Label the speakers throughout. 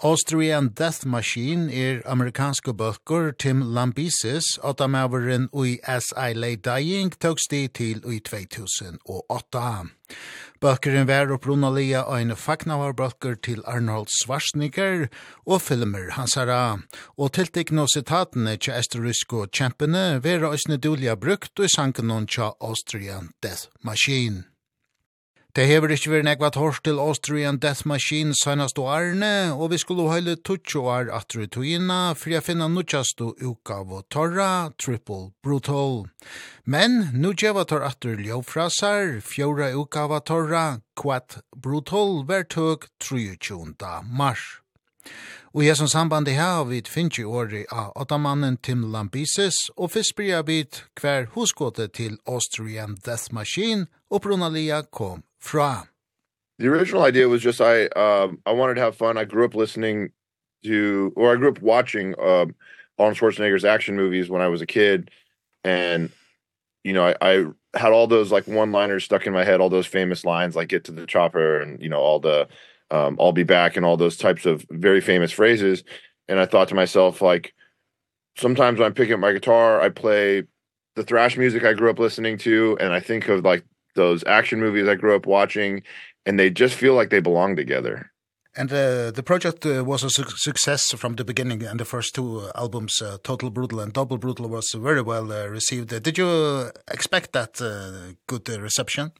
Speaker 1: Austrian Death Machine er amerikanske bøkker Tim Lambesis, åtta maveren ui As I Lay Dying, tøks de til ui 2008. Bøkkeren var opprunalia ein fagnavarbøkker til Arnold Schwarzenegger og filmer hansara, og tiltikna sitatene til estorysko kjempene var òsne dulia brukt og sangen tja Austrian Death Machine. Det hever ikkje vært nekva torsk til Austrian Death Machine sannast og arne, og vi skulle heile tutsjo ar atru tuina for jeg finna nutjastu uka av torra, triple brutal. Men nu djeva tar atru ljofrasar, fjora uka av torra, Quat brutal, ver tøk 23. mars. Og jeg som samband i her vi finnes i året av åttamannen Tim Lambises, og fyrst bryr jeg vidt hver hosgåte til Austrian Death Machine, og Brunalia kom fra?
Speaker 2: The original idea was just I um I wanted to have fun. I grew up listening to or I grew up watching um Arnold Schwarzenegger's action movies when I was a kid and you know I I had all those like one-liners stuck in my head, all those famous lines like get to the chopper and you know all the um I'll be back and all those types of very famous phrases and I thought to myself like sometimes when I'm picking up my guitar, I play the thrash music I grew up listening to and I think of like those action movies I grew up watching and they just feel like they belong together.
Speaker 1: And uh, the project uh, was a su success from the beginning and the first two uh, albums uh, Total Brutal and Double Brutal was very well uh, received. Uh, did you expect that uh, good uh, reception?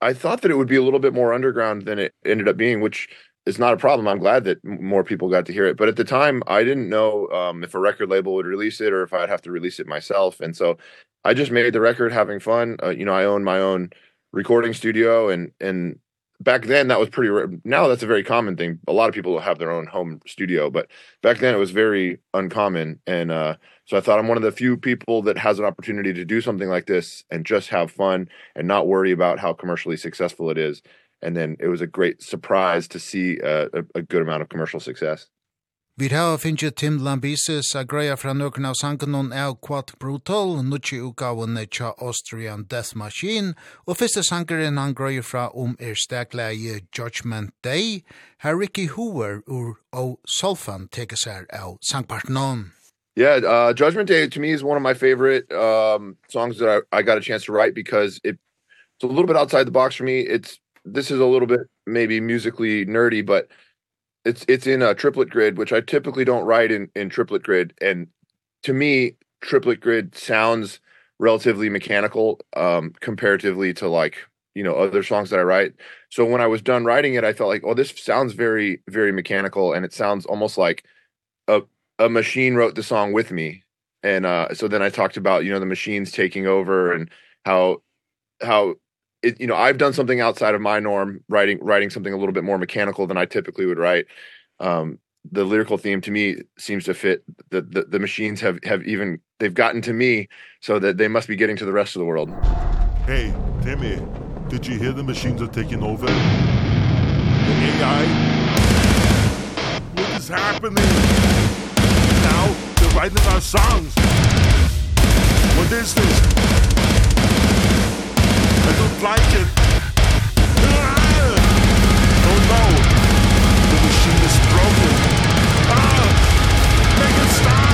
Speaker 2: I thought that it would be a little bit more underground than it ended up being which is not a problem. I'm glad that more people got to hear it. But at the time I didn't know um if a record label would release it or if I'd have to release it myself and so I just made the record having fun. Uh, you know, I own my own recording studio and and back then that was pretty rare. now that's a very common thing. A lot of people have their own home studio but back then it was very uncommon. And uh so i thought i'm one of the few people that has an opportunity to do something like this and just have fun and not worry about how commercially successful it is. And then it was a great surprise to see uh, a, a good amount of commercial success.
Speaker 1: Vi har finnst Tim Lambises a greia fra nøkna av sangen av Quad Brutal, nukki utgavene tja Austrian Death Machine, og fyrste sangeren han greia fra om er stegleie Judgment Day, her Ricky Hoover ur O Solfan teke seg av sangpartnån.
Speaker 2: Yeah, uh, Judgment Day to me is one of my favorite um, songs that I, I got a chance to write because it, it's a little bit outside the box for me. It's This is a little bit maybe musically nerdy, but it's it's in a triplet grid which I typically don't write in in triplet grid. And to me triplet grid sounds relatively mechanical um comparatively to like you know other songs that I write. So when I was done writing it I felt like oh this sounds very very mechanical and it sounds almost like a a machine wrote the song with me. And uh so then I talked about you know the machines taking over and how how it, you know, I've done something outside of my norm, writing writing something a little bit more mechanical than I typically would write. Um the lyrical theme to me seems to fit the the, the machines have have even they've gotten to me so that they must be getting to the rest of the world.
Speaker 3: Hey, Timmy, did you hear the machines are taking over? The AI? What is happening? Now they're writing our songs. What is this? I don't like it. Oh no, the machine is broken. Ah, make it stop.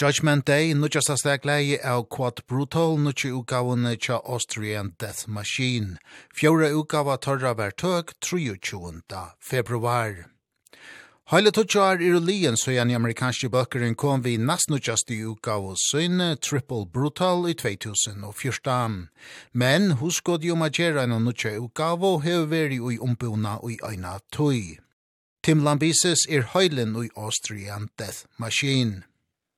Speaker 3: Judgment Day, nu
Speaker 1: just as that lei av Quad Brutal, nu tju utgavene tja Austrian Death Machine. Fjore utgava torra ver tøk 23. februar. Heile tutsjar i lien, så gjerne amerikanske bøkeren kom vi nesten just i uka og søgne Triple Brutal i 2014. Men husk god jo magjera enn nutja uka og hever veri ui ombuna ui aina tøy. Tim Lambises er heilen ui Austrian Death Machine.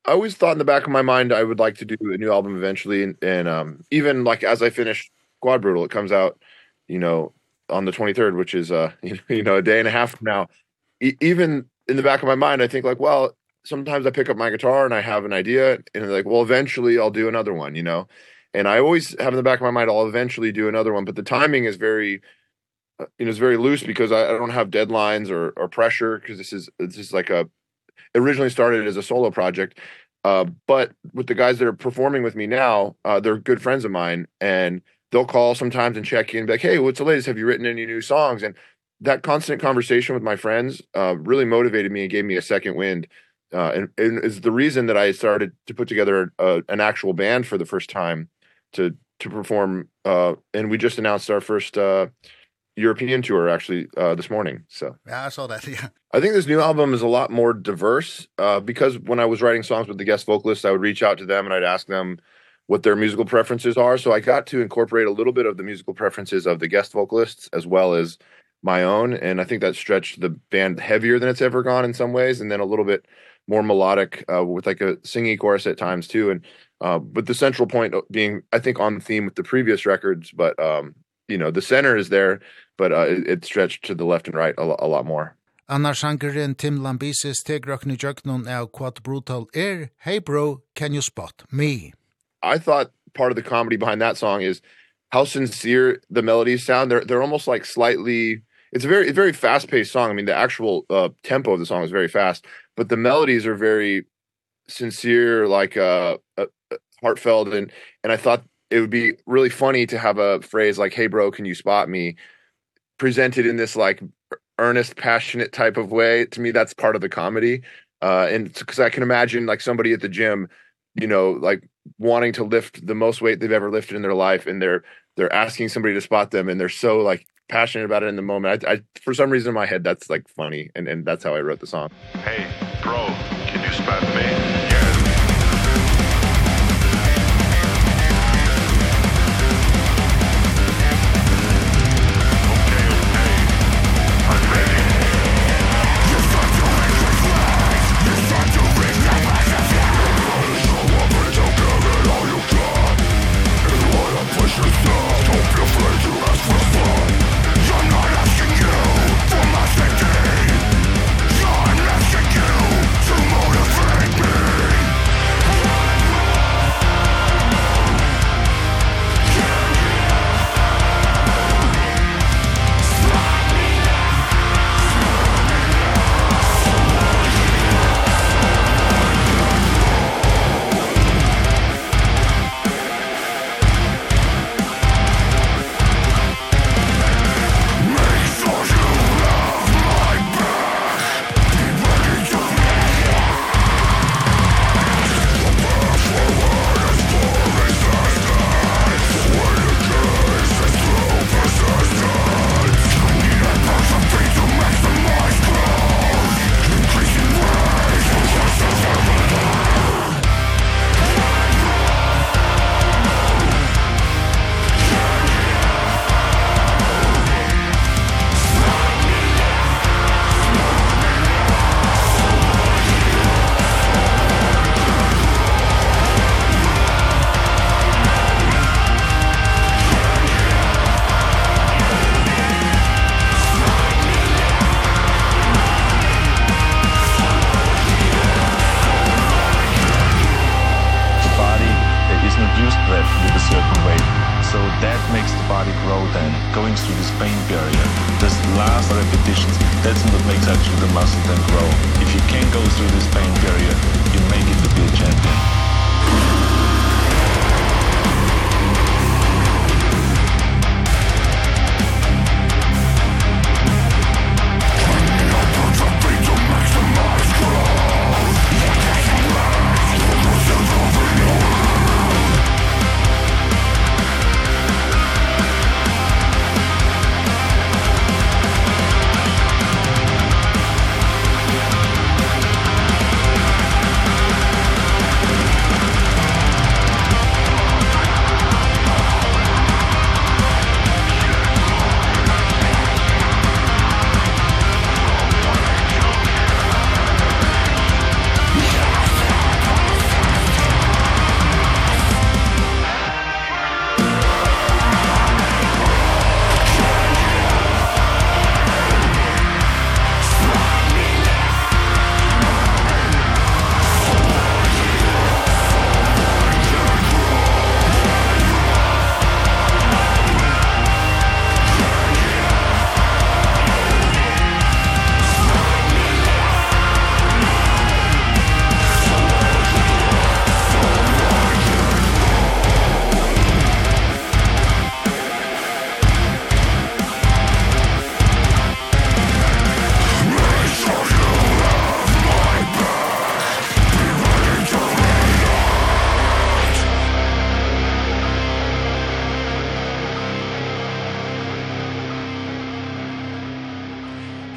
Speaker 2: I always thought in the back of my mind I would like to do a new album eventually and, and um even like as I finish Quad Brutal it comes out you know on the 23rd which is uh you know a day and a half from now. E even in the back of my mind I think like well sometimes I pick up my guitar and I have an idea and like well eventually I'll do another one you know? And I always have in the back of my mind I'll eventually do another one but the timing is very you know it's very loose because I, I don't have deadlines or or pressure because this is this is like a originally started as a solo project. Uh but with the guys that are performing with me now, uh they're good friends of mine and they'll call sometimes and check in and be like, "Hey, what's the latest? Have you written any new songs?" And that constant conversation with my friends uh really motivated me and gave me a second wind. Uh and, and is the reason that I started to put together a, an actual band for the first time to to perform uh and we just announced our first uh European tour actually uh this morning. So
Speaker 1: Yeah, I saw that. Yeah.
Speaker 2: I think this new album is a lot more diverse uh because when I was writing songs with the guest vocalists, I would reach out to them and I'd ask them what their musical preferences are. So I got to incorporate a little bit of the musical preferences of the guest vocalists as well as my own and I think that stretched the band heavier than it's ever gone in some ways and then a little bit more melodic uh with like a singing chorus at times too and uh but the central point being I think on theme with the previous records but um you know, the center is there, but uh, it, it stretched to the left and right a, a lot more.
Speaker 1: Anna Shankarin Tim Lambisis tegrokni jöknun av Quad Brutal er, hey bro, can you spot me?
Speaker 2: I thought part of the comedy behind that song is how sincere the melodies sound. They're they're almost like slightly it's a very a very fast-paced song. I mean, the actual uh tempo of the song is very fast, but the melodies are very sincere like uh, uh heartfelt and and I thought it would be really funny to have a phrase like hey bro can you spot me? presented in this like earnest passionate type of way. To me that's part of the comedy. Uh and cuz i can imagine like somebody at the gym you know like wanting to lift the most weight they've ever lifted in their life and they're they're asking somebody to spot them and they're so like passionate about it in the moment. I, I for some reason in my head that's like funny and and that's how i wrote the song.
Speaker 3: Hey bro can you spot me?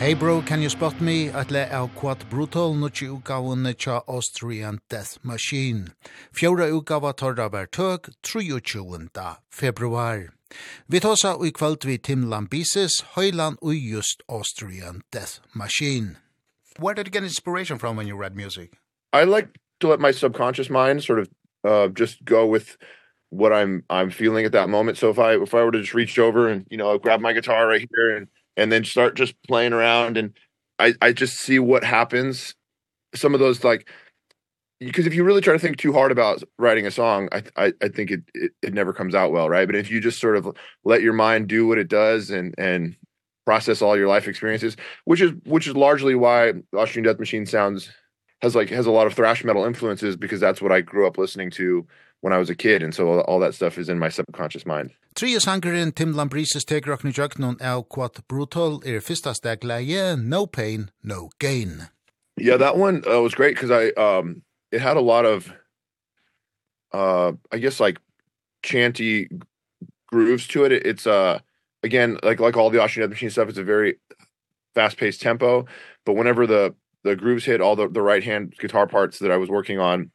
Speaker 1: Hey bro, can you spot me? At le av Quad Brutal nutje utgavene tja Austrian Death Machine. Fjóra utgava torra ver tøk 23. februar. Vi tåsa i kvalt vi Tim Lambises, høylan og just Austrian Death Machine. Where did you get inspiration from when you read music?
Speaker 2: I like to let my subconscious mind sort of uh, just go with what I'm I'm feeling at that moment. So if I if I were to just reach over and you know grab my guitar right here and and then start just playing around and I I just see what happens. Some of those like because if you really try to think too hard about writing a song, I I I think it, it it never comes out well, right? But if you just sort of let your mind do what it does and and process all your life experiences, which is which is largely why Austrian Death Machine sounds has like has a lot of thrash metal influences because that's what I grew up listening to when I was a kid and so all that stuff is in my subconscious mind.
Speaker 1: Trias Hankerin Tim Lambrises teker okni jöknon av quad brutal er fyrsta stegleie no pain no gain.
Speaker 2: Yeah, that one uh, was great cuz I um it had a lot of uh I guess like chanty grooves to it. It's uh again like like all the Austrian Death Machine stuff it's a very fast-paced tempo, but whenever the the grooves hit all the the right hand guitar parts that I was working on.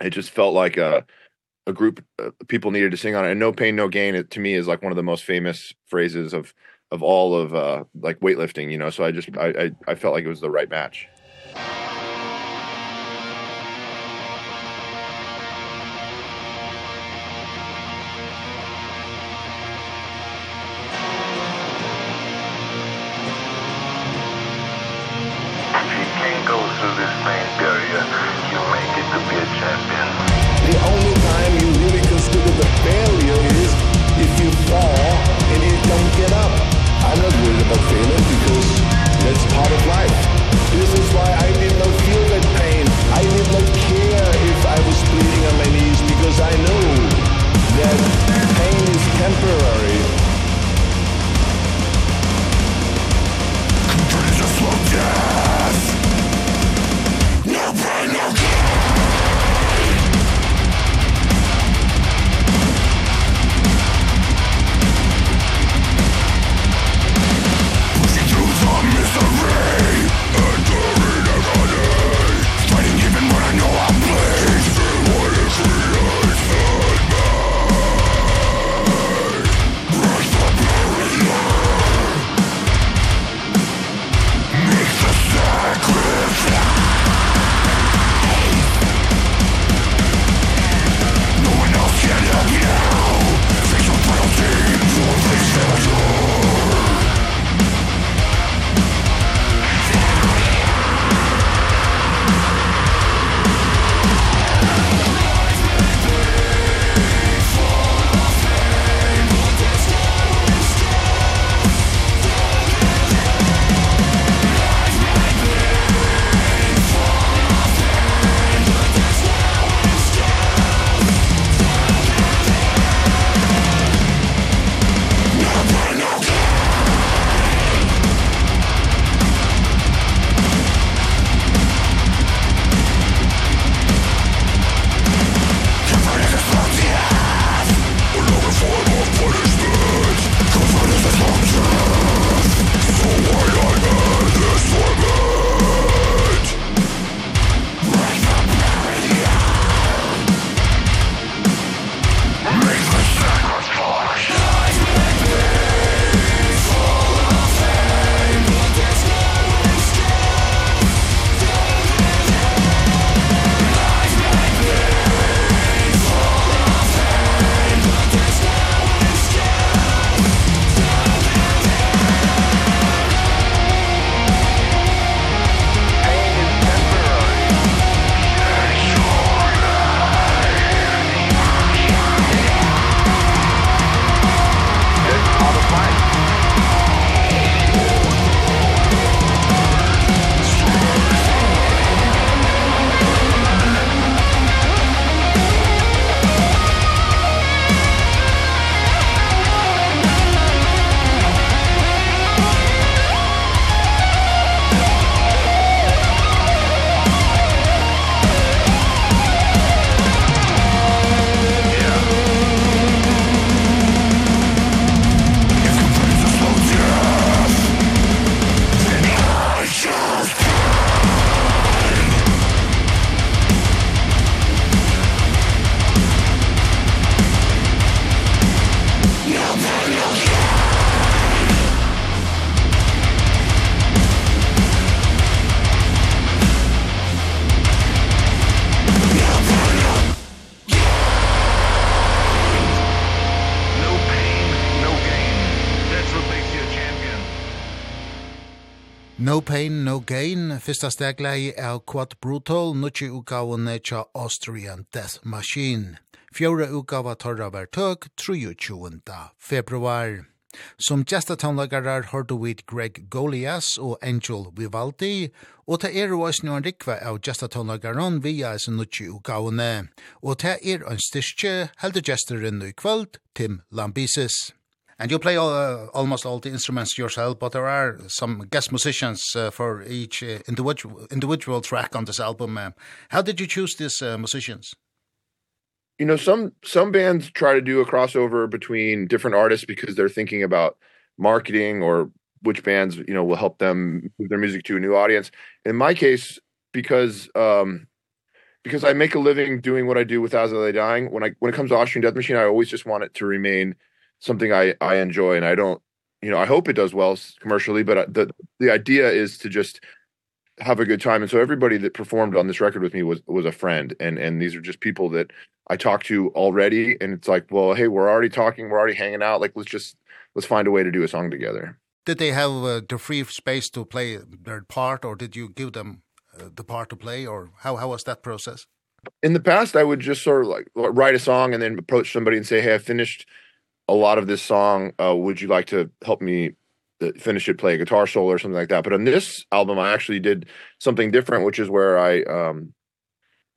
Speaker 2: It just felt like a a group uh, people needed to sing on it. And no pain no gain it, to me is like one of the most famous phrases of of all of uh like weightlifting, you know. So I just I I, I felt like it was the right match.
Speaker 1: go
Speaker 4: through this main barrier, you make it to be a champion.
Speaker 5: The only time you really consider the failure is if you fall and you don't get up. I'm not worried about failing because that's part of life. This is why I did not feel that
Speaker 1: pain. I did
Speaker 5: not care if I was bleeding on my knees because I knew that pain is temporary.
Speaker 3: Yeah!
Speaker 1: Fyrsta steglegi er Quad Brutal, nukki utgavane tja Austrian Death Machine. Fjóra utgava torra var tøk, 23. februar. Som gestatonlagarar har du vid Greg Golias og Angel Vivaldi, og ta er oss nu en rikva av gestatonlagaran via sin nukki utgavane, Og ta er en styrkje, heldig gesteren i kvöld, Tim Lambises. And you play all, uh, almost all the instruments yourself, but there are some guest musicians uh, for each uh, individual, individual track on this album. Uh, how did you choose these uh, musicians?
Speaker 2: You know, some some bands try to do a crossover between different artists because they're thinking about marketing or which bands, you know, will help them move their music to a new audience. In my case, because um because I make a living doing what I do with As I Lay Dying, when I when it comes to Austrian Death Machine, I always just want it to remain – something I I enjoy and I don't you know I hope it does well commercially but the the idea is to just have a good time. And so everybody that performed on this record with me was was a friend. And and these are just people that I talked to already. And it's like well hey we're already talking we're already hanging out. Like let's just let's find a way to do a song together.
Speaker 1: Did they have uh, the free space to play their part or did you give them uh, the part to play or how how was that process?
Speaker 2: In the past I would just sort of like write a song and then approach somebody and say hey I finished a lot of this song uh would you like to help me finish it play a guitar solo or something like that. But on this album I actually did something different which is where I um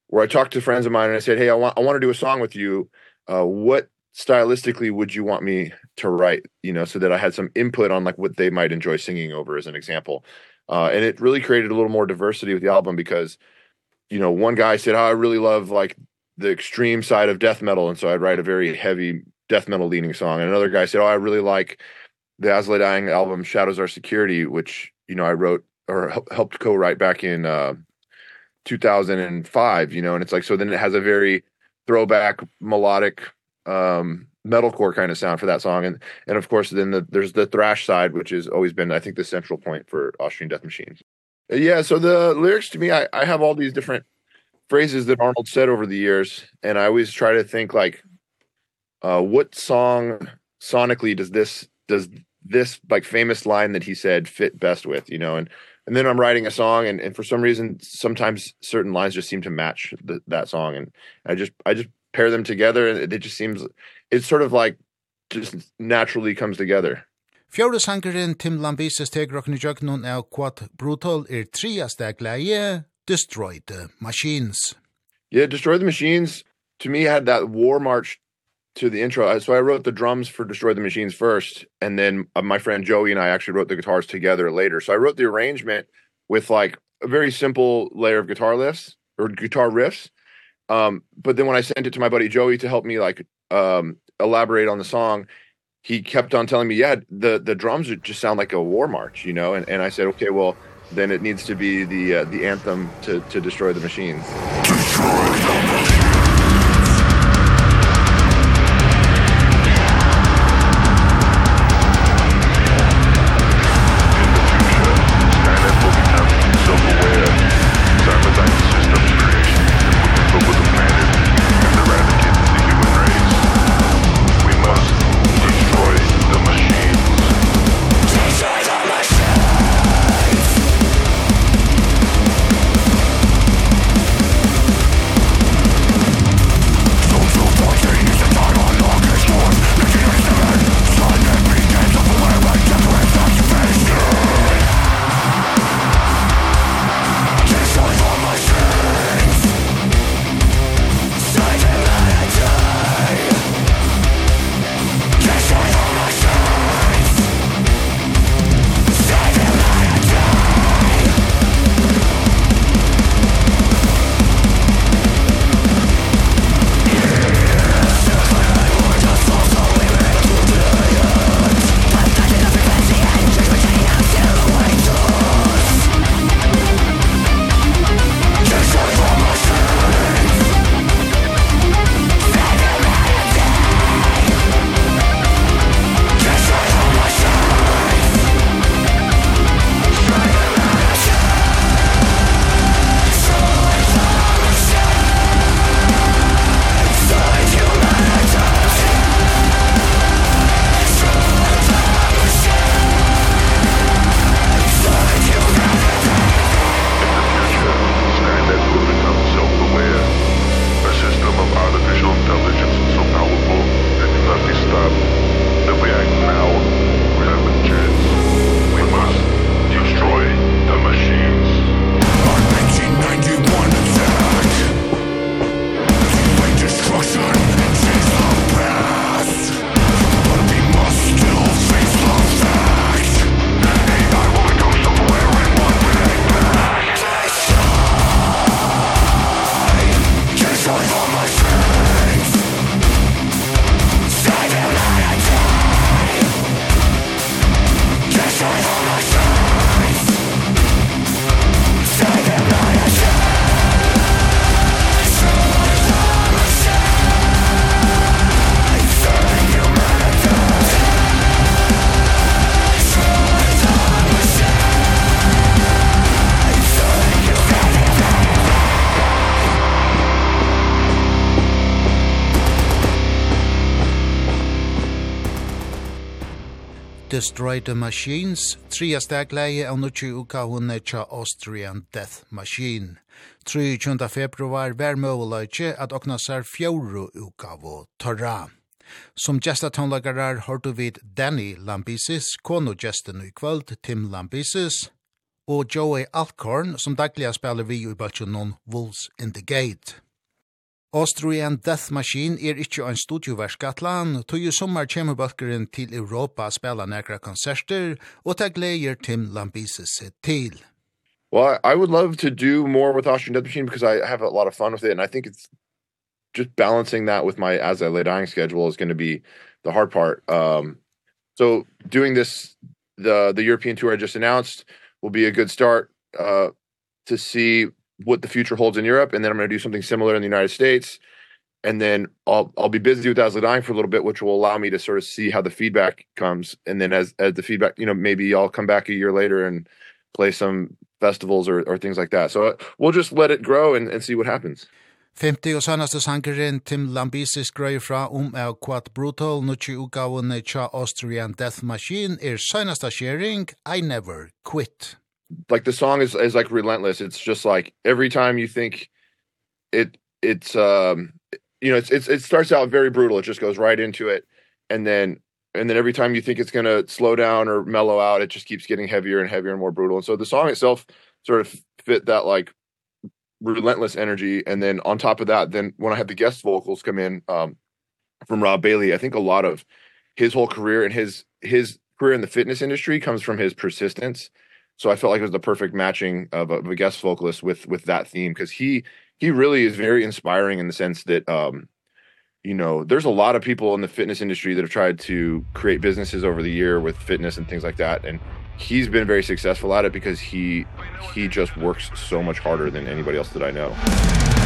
Speaker 2: where I talked to friends of mine and I said hey I want I want to do a song with you. Uh what stylistically would you want me to write? You know so that I had some input on like what they might enjoy singing over as an example. Uh and it really created a little more diversity with the album because you know one guy said oh, I really love like the extreme side of death metal. And so I'd write a very heavy death metal leaning song. And another guy said, "Oh, I really like the Azalea Dying album Shadows Are Security, which, you know, I wrote or helped co-write back in uh 2005, you know, and it's like so then it has a very throwback melodic um metalcore kind of sound for that song and and of course then the, there's the thrash side which has always been I think the central point for Austrian Death Machine. Yeah, so the lyrics to me I I have all these different phrases that Arnold said over the years and I always try to think like uh what song sonically does this does this like famous line that he said fit best with you know? And and then I'm writing a song and and for some reason sometimes certain lines just seem to match the, that song. And I just I just pair them together and it, just seems it's sort of like just naturally comes together.
Speaker 1: Fjórðu sangurin Tim Lambises tekur okkur í jöknun er Quad Brutal er triasta glæje, Destroy the Machines.
Speaker 2: Yeah, Destroy the Machines to me had that war march to the intro. So I wrote the drums for Destroy the Machines first and then my friend Joey and I actually wrote the guitars together later. So I wrote the arrangement with like a very simple layer of guitar riffs or guitar riffs. Um but then when I sent it to my buddy Joey to help me like um elaborate on the song, he kept on telling me, "Yeah, the the drums just sound like a war march, you know." And and I said, "Okay, well, then it needs to be the uh, the anthem to to destroy the machines." Destroy the machines.
Speaker 1: Destroy the Machines, tria stegleie av nukki uka hunne tja Austrian Death Machine. 23. februar vær møvelaitje at okna sær fjoru uka vo torra. Som gestatonlagarar har du vid Danny Lambisis, kono gesten i kvöld Tim Lambisis, og Joey Alcorn som dagliga spelar vi i bøtjen Wolves in the Gate. Austrian Death Machine er ikkje ein studioversk atlan, tog i sommar kjemur balkeren til Europa spela nekra konserter, og ta gleier Tim Lambises sitt til.
Speaker 2: Well, I would love to do more with Austrian Death Machine because I have a lot of fun with it, and I think it's just balancing that with my As I Lay Dying schedule is going to be the hard part. Um, so doing this, the the European tour I just announced will be a good start uh, to see what the future holds in Europe and then I'm going to do something similar in the United States and then I'll I'll be busy with Dazzle Dying for a little bit which will allow me to sort of see how the feedback comes and then as as the feedback you know maybe I'll come back a year later and play some festivals or or things like that. So we'll just let it grow and and see what happens.
Speaker 1: 50 og sannaste sangeren Tim Lambisis grøy fra om um av Quad Brutal nukki utgavene tja Austrian Death Machine er sønnaste sharing I Never Quit
Speaker 2: like the song is is like relentless. It's just like every time you think it it's um you know it's, it's it starts out very brutal. It just goes right into it. And then and then every time you think it's going to slow down or mellow out it just keeps getting heavier and heavier and more brutal. And so the song itself sort of fit that like relentless energy. And then on top of that then when i had the guest vocals come in um from Rob Bailey i think a lot of his whole career and his his career in the fitness industry comes from his persistence so I felt like it was the perfect matching of a, of a guest vocalist with with that theme because he he really is very inspiring in the sense that um you know there's a lot of people in the fitness industry that have tried to create businesses over the year with fitness and things like that and he's been very successful at it because he he just works so much harder than anybody else that I know.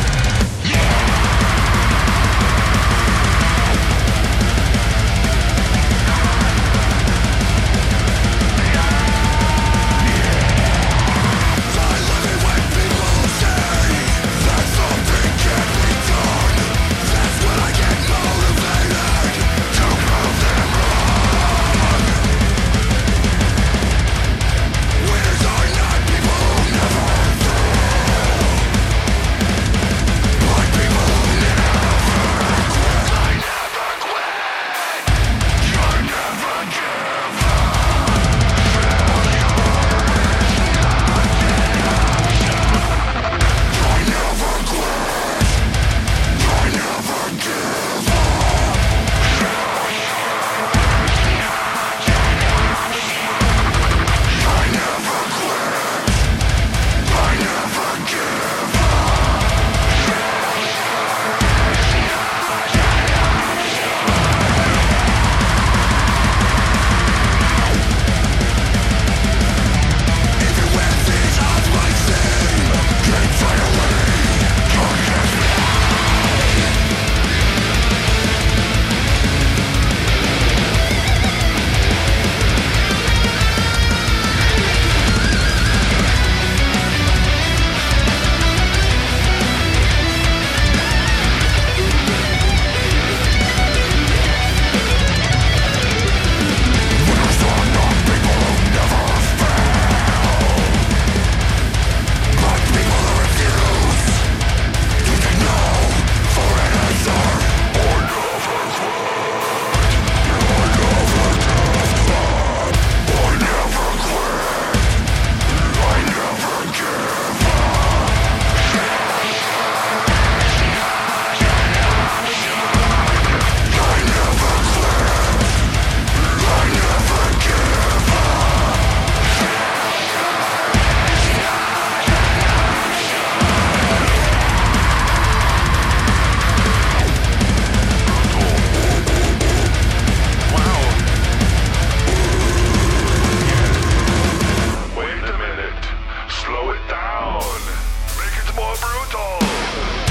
Speaker 1: more brutal.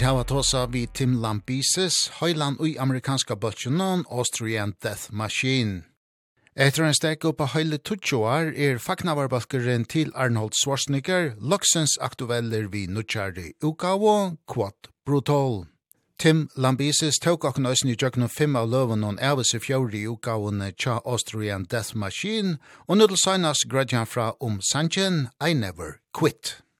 Speaker 1: Vid hava tosa vi Tim Lambises, høyland ui amerikanska bøtjenon Austrian Death Machine. Etter en stek opp av høyle tutsjoar er fagnavarbalkeren til Arnold Schwarzenegger, loksens aktueller vi nutjari ukawo, Quad brutal. Tim Lambises tok okken òsni i fem av løven og ævis i fjóri utgavene tja Austrian Death Machine, og nudel søgnas grødjan fra om Sanchen, I Never Quit.